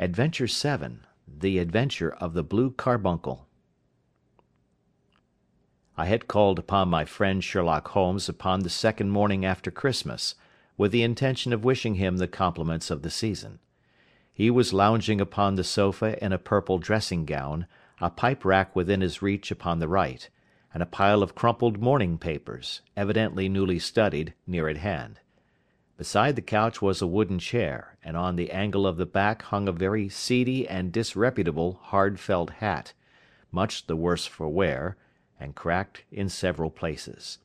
ADVENTURE VII THE ADVENTURE OF THE BLUE CARBUNCLE I had called upon my friend Sherlock Holmes upon the second morning after Christmas, with the intention of wishing him the compliments of the season. He was lounging upon the sofa in a purple dressing gown, a pipe rack within his reach upon the right, and a pile of crumpled morning papers, evidently newly studied, near at hand. Beside the couch was a wooden chair, and on the angle of the back hung a very seedy and disreputable hard felt hat, much the worse for wear, and cracked in several places.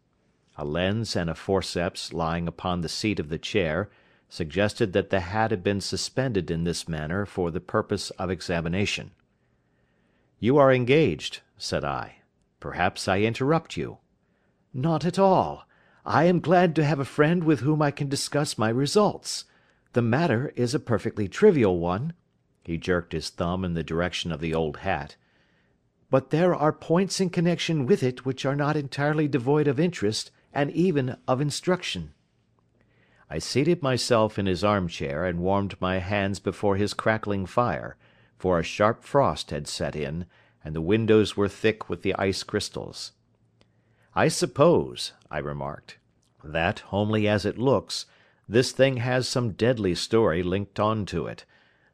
A lens and a forceps lying upon the seat of the chair suggested that the hat had been suspended in this manner for the purpose of examination. "You are engaged," said I. "Perhaps I interrupt you." "Not at all. I am glad to have a friend with whom I can discuss my results. The matter is a perfectly trivial one." He jerked his thumb in the direction of the old hat. "But there are points in connection with it which are not entirely devoid of interest and even of instruction." I seated myself in his armchair and warmed my hands before his crackling fire, for a sharp frost had set in, and the windows were thick with the ice crystals. "I suppose," I remarked, "that, homely as it looks, this thing has some deadly story linked on to it;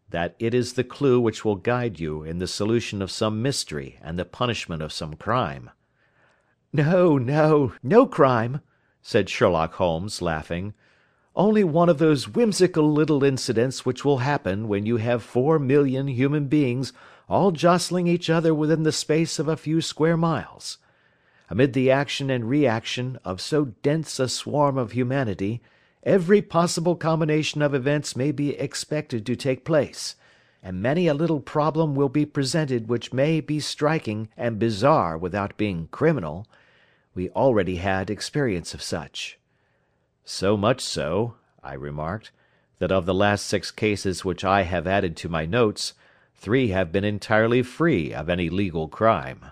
that it is the clue which will guide you in the solution of some mystery and the punishment of some crime." "No, no, no crime," said Sherlock Holmes, laughing. "Only one of those whimsical little incidents which will happen when you have four million human beings all jostling each other within the space of a few square miles. Amid the action and reaction of so dense a swarm of humanity, every possible combination of events may be expected to take place, and many a little problem will be presented which may be striking and bizarre without being criminal. We already had experience of such." "So much so," I remarked, "that of the last six cases which I have added to my notes, three have been entirely free of any legal crime."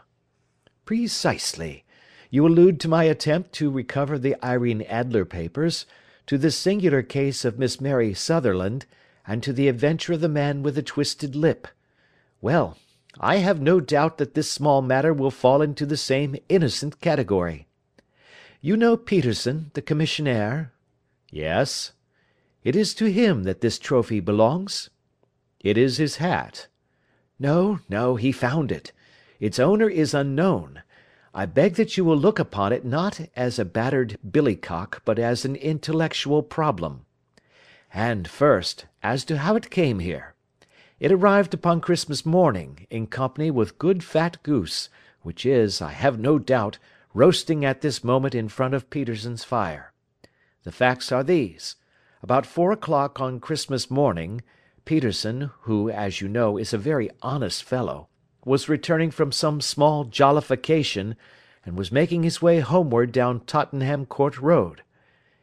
"Precisely. You allude to my attempt to recover the Irene Adler papers, to the singular case of Miss Mary Sutherland, and to the adventure of the man with the twisted lip. Well, I have no doubt that this small matter will fall into the same innocent category. You know Peterson, the commissionaire?" "Yes." "It is to him that this trophy belongs?" "It is his hat." "No, no, he found it. Its owner is unknown. I beg that you will look upon it not as a battered billycock but as an intellectual problem. And, first, as to how it came here. It arrived upon Christmas morning, in company with good fat goose, which is, I have no doubt, roasting at this moment in front of Peterson's fire. The facts are these. About four o'clock on Christmas morning, Peterson, who, as you know, is a very honest fellow, was returning from some small jollification, and was making his way homeward down Tottenham Court Road.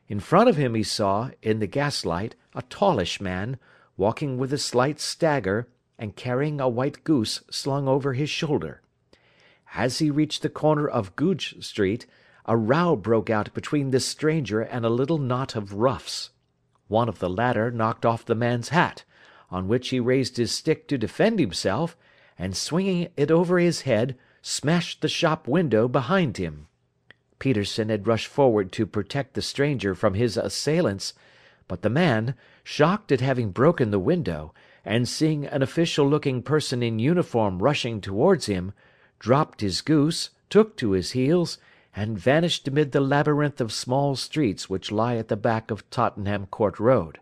In front of him he saw, in the gaslight, a tallish man, walking with a slight stagger, and carrying a white goose slung over his shoulder. As he reached the corner of Goodge Street, a row broke out between this stranger and a little knot of roughs. One of the latter knocked off the man's hat, on which he raised his stick to defend himself, and swinging it over his head, smashed the shop window behind him. Peterson had rushed forward to protect the stranger from his assailants, but the man, shocked at having broken the window, and seeing an official looking person in uniform rushing towards him, dropped his goose, took to his heels, and vanished amid the labyrinth of small streets which lie at the back of Tottenham Court Road.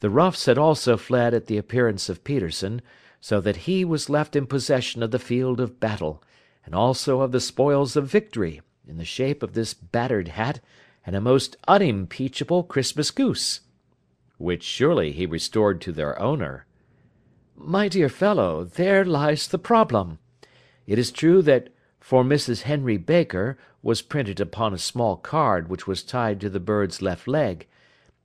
The roughs had also fled at the appearance of Peterson, so that he was left in possession of the field of battle, and also of the spoils of victory, in the shape of this battered hat and a most unimpeachable Christmas goose." "Which surely he restored to their owner." "My dear fellow, there lies the problem. It is true that "For Mrs. Henry Baker' was printed upon a small card which was tied to the bird's left leg,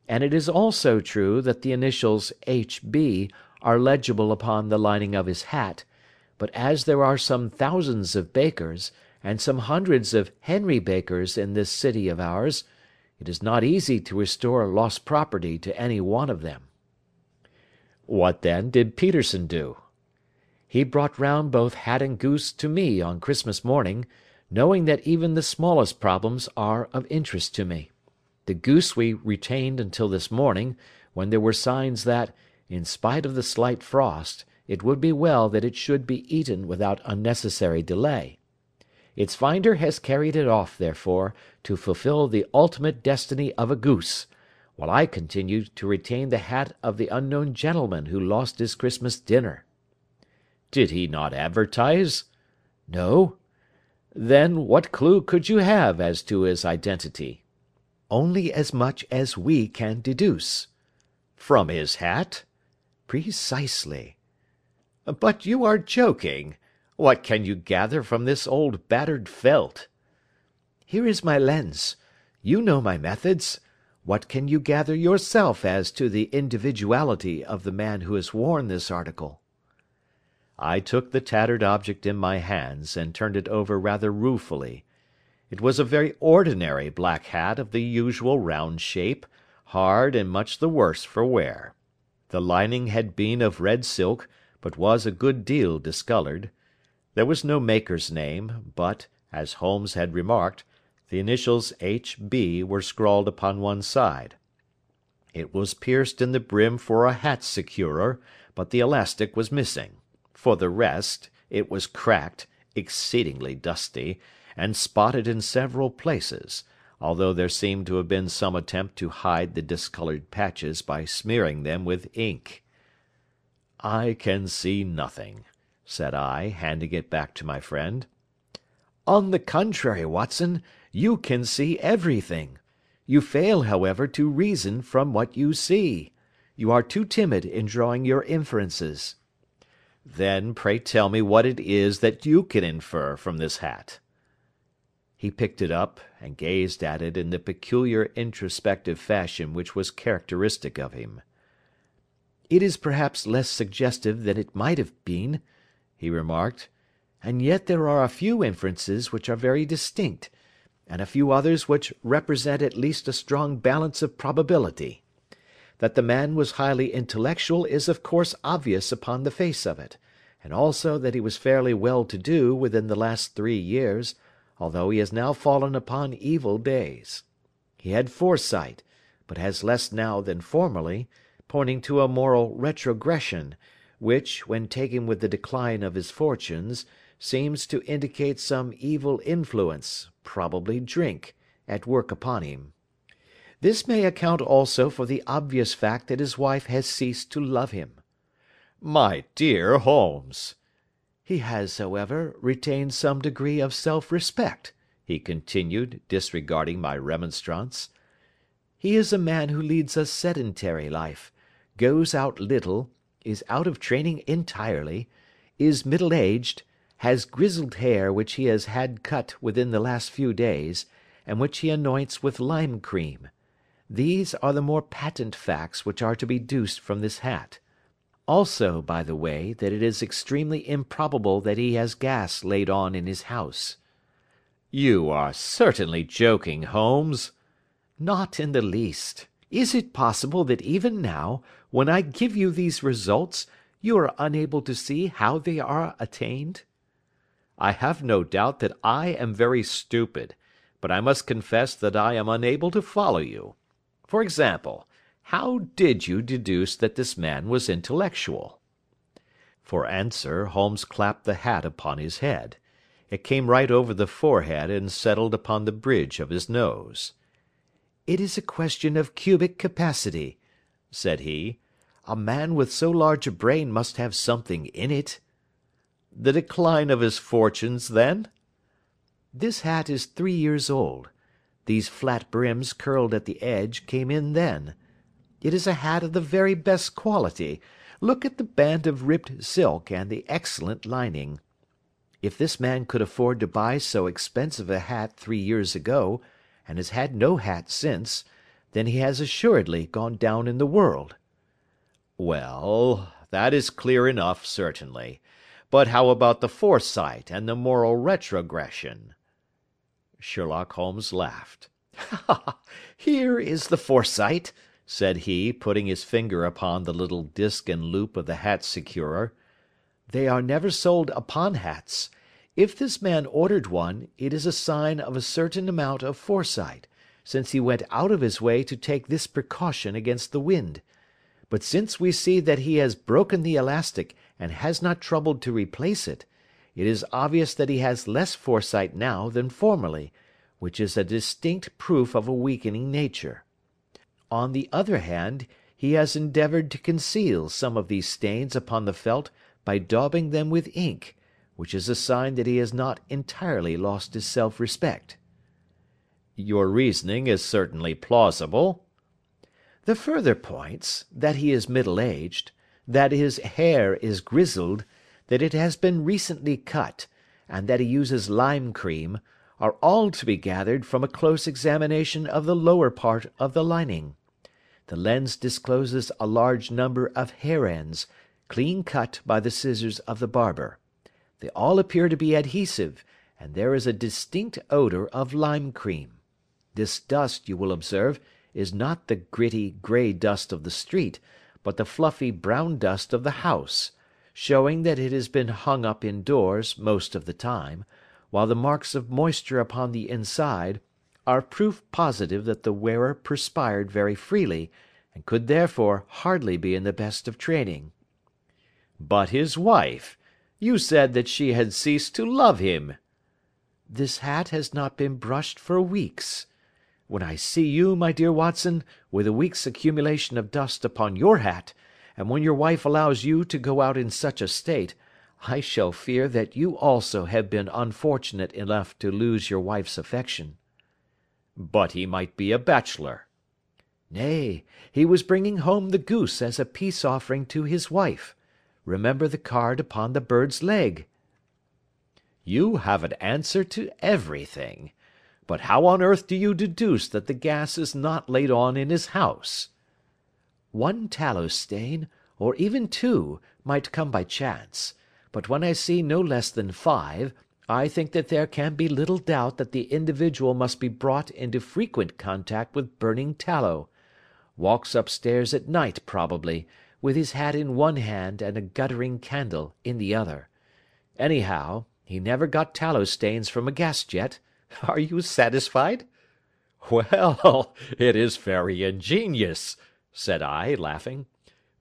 and it is also true that the initials H. B are legible upon the lining of his hat, but as there are some thousands of Bakers, and some hundreds of Henry Bakers in this city of ours, it is not easy to restore lost property to any one of them." "What, then, did Peterson do?" "He brought round both hat and goose to me on Christmas morning, knowing that even the smallest problems are of interest to me. The goose we retained until this morning, when there were signs that, in spite of the slight frost, it would be well that it should be eaten without unnecessary delay. Its finder has carried it off, therefore, to fulfil the ultimate destiny of a goose, while I continue to retain the hat of the unknown gentleman who lost his Christmas dinner." "Did he not advertise?" "No." "Then what clue could you have as to his identity?" "Only as much as we can deduce." "From his hat?" "Precisely." "But you are joking. What can you gather from this old battered felt?" "Here is my lens. You know my methods. What can you gather yourself as to the individuality of the man who has worn this article?" I took the tattered object in my hands, and turned it over rather ruefully. It was a very ordinary black hat of the usual round shape, hard and much the worse for wear. The lining had been of red silk, but was a good deal discoloured. There was no maker's name, but, as Holmes had remarked, the initials H. B. were scrawled upon one side. It was pierced in the brim for a hat securer, but the elastic was missing. For the rest, it was cracked, exceedingly dusty and spotted in several places, although there seemed to have been some attempt to hide the discoloured patches by smearing them with ink. "I can see nothing," said I, handing it back to my friend. "On the contrary, Watson, you can see everything. You fail, however, to reason from what you see. You are too timid in drawing your inferences." "Then pray tell me what it is that you can infer from this hat. He picked it up, and gazed at it in the peculiar introspective fashion which was characteristic of him. "It is perhaps less suggestive than it might have been," he remarked, "and yet there are a few inferences which are very distinct, and a few others which represent at least a strong balance of probability. That the man was highly intellectual is of course obvious upon the face of it, and also that he was fairly well to do within the last three years although he has now fallen upon evil days. He had foresight, but has less now than formerly, pointing to a moral retrogression, which, when taken with the decline of his fortunes, seems to indicate some evil influence, probably drink, at work upon him. This may account also for the obvious fact that his wife has ceased to love him. My dear Holmes! He has, however, retained some degree of self respect," he continued, disregarding my remonstrance. "He is a man who leads a sedentary life, goes out little, is out of training entirely, is middle aged, has grizzled hair which he has had cut within the last few days, and which he anoints with lime cream. These are the more patent facts which are to be deduced from this hat. Also, by the way, that it is extremely improbable that he has gas laid on in his house." "You are certainly joking, Holmes." "Not in the least. Is it possible that even now, when I give you these results, you are unable to see how they are attained?" "I have no doubt that I am very stupid, but I must confess that I am unable to follow you. For example. How did you deduce that this man was intellectual?" For answer Holmes clapped the hat upon his head. It came right over the forehead and settled upon the bridge of his nose. "It is a question of cubic capacity," said he. "A man with so large a brain must have something in it." "The decline of his fortunes, then?" "This hat is three years old. These flat brims curled at the edge came in then. It is a hat of the very best quality. Look at the band of ribbed silk and the excellent lining. If this man could afford to buy so expensive a hat three years ago, and has had no hat since, then he has assuredly gone down in the world." "Well, that is clear enough, certainly. But how about the foresight and the moral retrogression?" Sherlock Holmes laughed. "Here is the foresight!" Said he, putting his finger upon the little disc and loop of the hat securer. "They are never sold upon hats. If this man ordered one, it is a sign of a certain amount of foresight, since he went out of his way to take this precaution against the wind. But since we see that he has broken the elastic and has not troubled to replace it, it is obvious that he has less foresight now than formerly, which is a distinct proof of a weakening nature. On the other hand, he has endeavoured to conceal some of these stains upon the felt by daubing them with ink, which is a sign that he has not entirely lost his self respect." "Your reasoning is certainly plausible." "The further points, that he is middle aged, that his hair is grizzled, that it has been recently cut, and that he uses lime cream, are all to be gathered from a close examination of the lower part of the lining. The lens discloses a large number of hair ends, clean cut by the scissors of the barber. They all appear to be adhesive, and there is a distinct odour of lime cream. This dust, you will observe, is not the gritty, grey dust of the street, but the fluffy brown dust of the house, showing that it has been hung up indoors most of the time, while the marks of moisture upon the inside are proof positive that the wearer perspired very freely, and could therefore hardly be in the best of training." "But his wife? You said that she had ceased to love him." "This hat has not been brushed for weeks. When I see you, my dear Watson, with a week's accumulation of dust upon your hat, and when your wife allows you to go out in such a state, I shall fear that you also have been unfortunate enough to lose your wife's affection. "But he might be a bachelor." "Nay, he was bringing home the goose as a peace offering to his wife. Remember the card upon the bird's leg." "You have an answer to everything. But how on earth do you deduce that the gas is not laid on in his house?" "One tallow stain, or even two, might come by chance; but when I see no less than five. I think that there can be little doubt that the individual must be brought into frequent contact with burning tallow. Walks upstairs at night probably, with his hat in one hand and a guttering candle in the other. Anyhow, he never got tallow stains from a gas jet. Are you satisfied?" "Well, it is very ingenious," said I, laughing.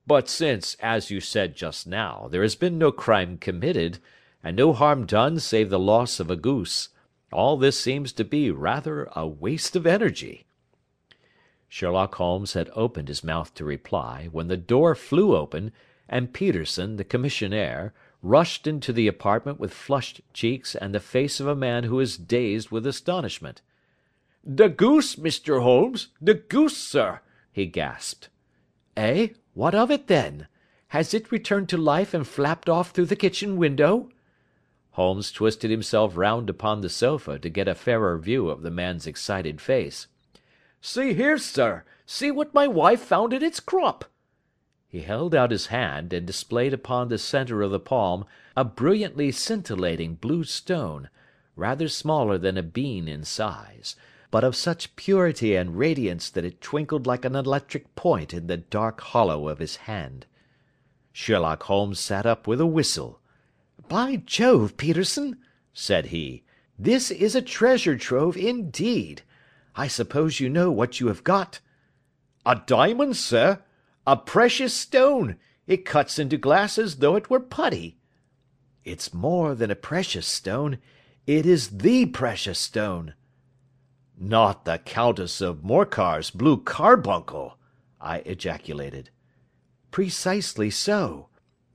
"But since, as you said just now, there has been no crime committed and no harm done save the loss of a goose, all this seems to be rather a waste of energy." Sherlock Holmes had opened his mouth to reply, when the door flew open, and Peterson, the commissionaire, rushed into the apartment with flushed cheeks and the face of a man who is dazed with astonishment. "The goose, Mr. Holmes, the goose, sir!" he gasped. "Eh? What of it, then? Has it returned to life and flapped off through the kitchen window?" Holmes twisted himself round upon the sofa to get a fairer view of the man's excited face. "See here, sir! See what my wife found in its crop!" He held out his hand, and displayed upon the centre of the palm a brilliantly scintillating blue stone, rather smaller than a bean in size, but of such purity and radiance that it twinkled like an electric point in the dark hollow of his hand. Sherlock Holmes sat up with a whistle. "By Jove, Peterson!" said he, "this is a treasure trove indeed. I suppose you know what you have got?" "A diamond, sir! A precious stone! It cuts into glass as though it were putty." "It's more than a precious stone. It is the precious stone." "Not the Countess of Morcar's blue carbuncle!" I ejaculated. "Precisely so.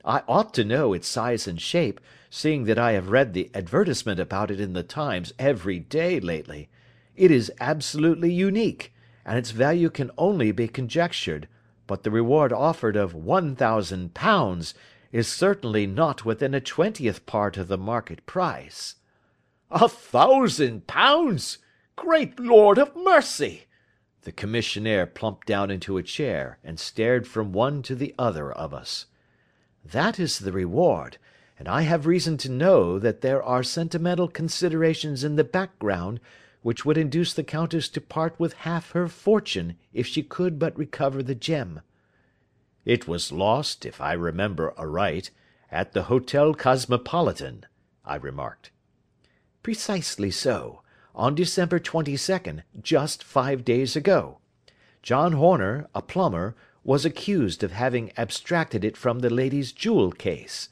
I ought to know its size and shape, seeing that I have read the advertisement about it in the Times every day lately. It is absolutely unique, and its value can only be conjectured, but the reward offered of £1,000 is certainly not within a twentieth part of the market price." "A thousand pounds! Great Lord of mercy!" The commissionaire plumped down into a chair, and stared from one to the other of us. That is the reward, and I have reason to know that there are sentimental considerations in the background which would induce the Countess to part with half her fortune if she could but recover the gem." "It was lost, if I remember aright, at the Hotel Cosmopolitan," I remarked. "Precisely so, on December 22nd, just five days ago. John Horner, a plumber, was accused of having abstracted it from the lady's jewel case.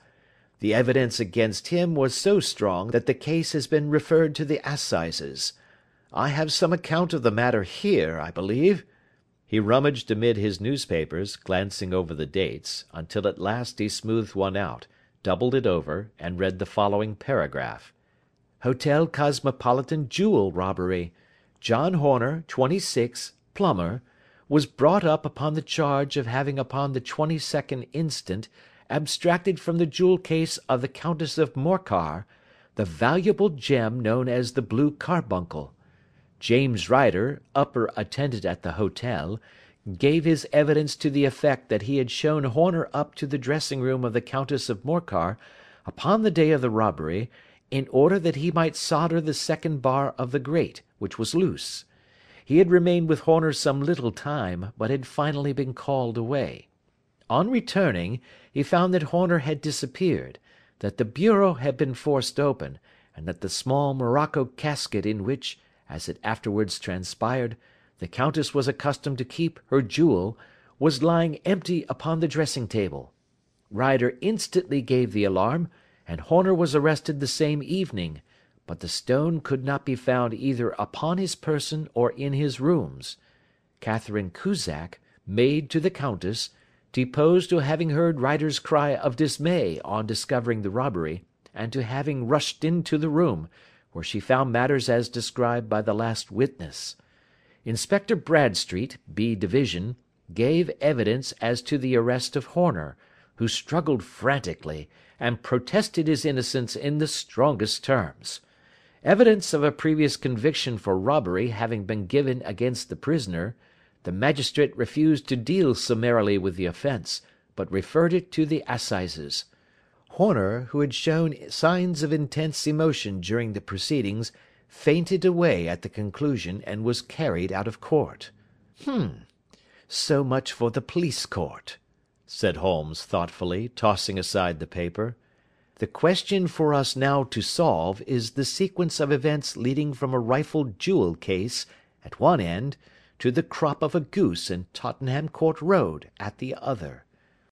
The evidence against him was so strong that the case has been referred to the assizes. I have some account of the matter here, I believe." He rummaged amid his newspapers, glancing over the dates, until at last he smoothed one out, doubled it over, and read the following paragraph: "Hotel Cosmopolitan jewel robbery. John Horner, 26, plumber, was brought up upon the charge of having upon the 22nd instant abstracted from the jewel case of the Countess of Morcar the valuable gem known as the blue carbuncle. James Ryder, upper attendant at the hotel, gave his evidence to the effect that he had shown Horner up to the dressing room of the Countess of Morcar upon the day of the robbery, in order that he might solder the second bar of the grate, which was loose. He had remained with Horner some little time, but had finally been called away. On returning, he found that Horner had disappeared, that the bureau had been forced open, and that the small morocco casket in which, as it afterwards transpired, the Countess was accustomed to keep her jewel, was lying empty upon the dressing table. Ryder instantly gave the alarm, and Horner was arrested the same evening, but the stone could not be found either upon his person or in his rooms. Catherine Cusack, maid to the Countess, deposed to having heard Ryder's cry of dismay on discovering the robbery, and to having rushed into the room, where she found matters as described by the last witness. Inspector Bradstreet, B division, gave evidence as to the arrest of Horner, who struggled frantically, and protested his innocence in the strongest terms. Evidence of a previous conviction for robbery having been given against the prisoner, the magistrate refused to deal summarily with the offence, but referred it to the assizes. Horner, who had shown signs of intense emotion during the proceedings, fainted away at the conclusion, and was carried out of court. Hum! So much for the police court," said Holmes thoughtfully, tossing aside the paper. "The question for us now to solve is the sequence of events leading from a rifled jewel case, at one end, to the crop of a goose in Tottenham Court Road at the other.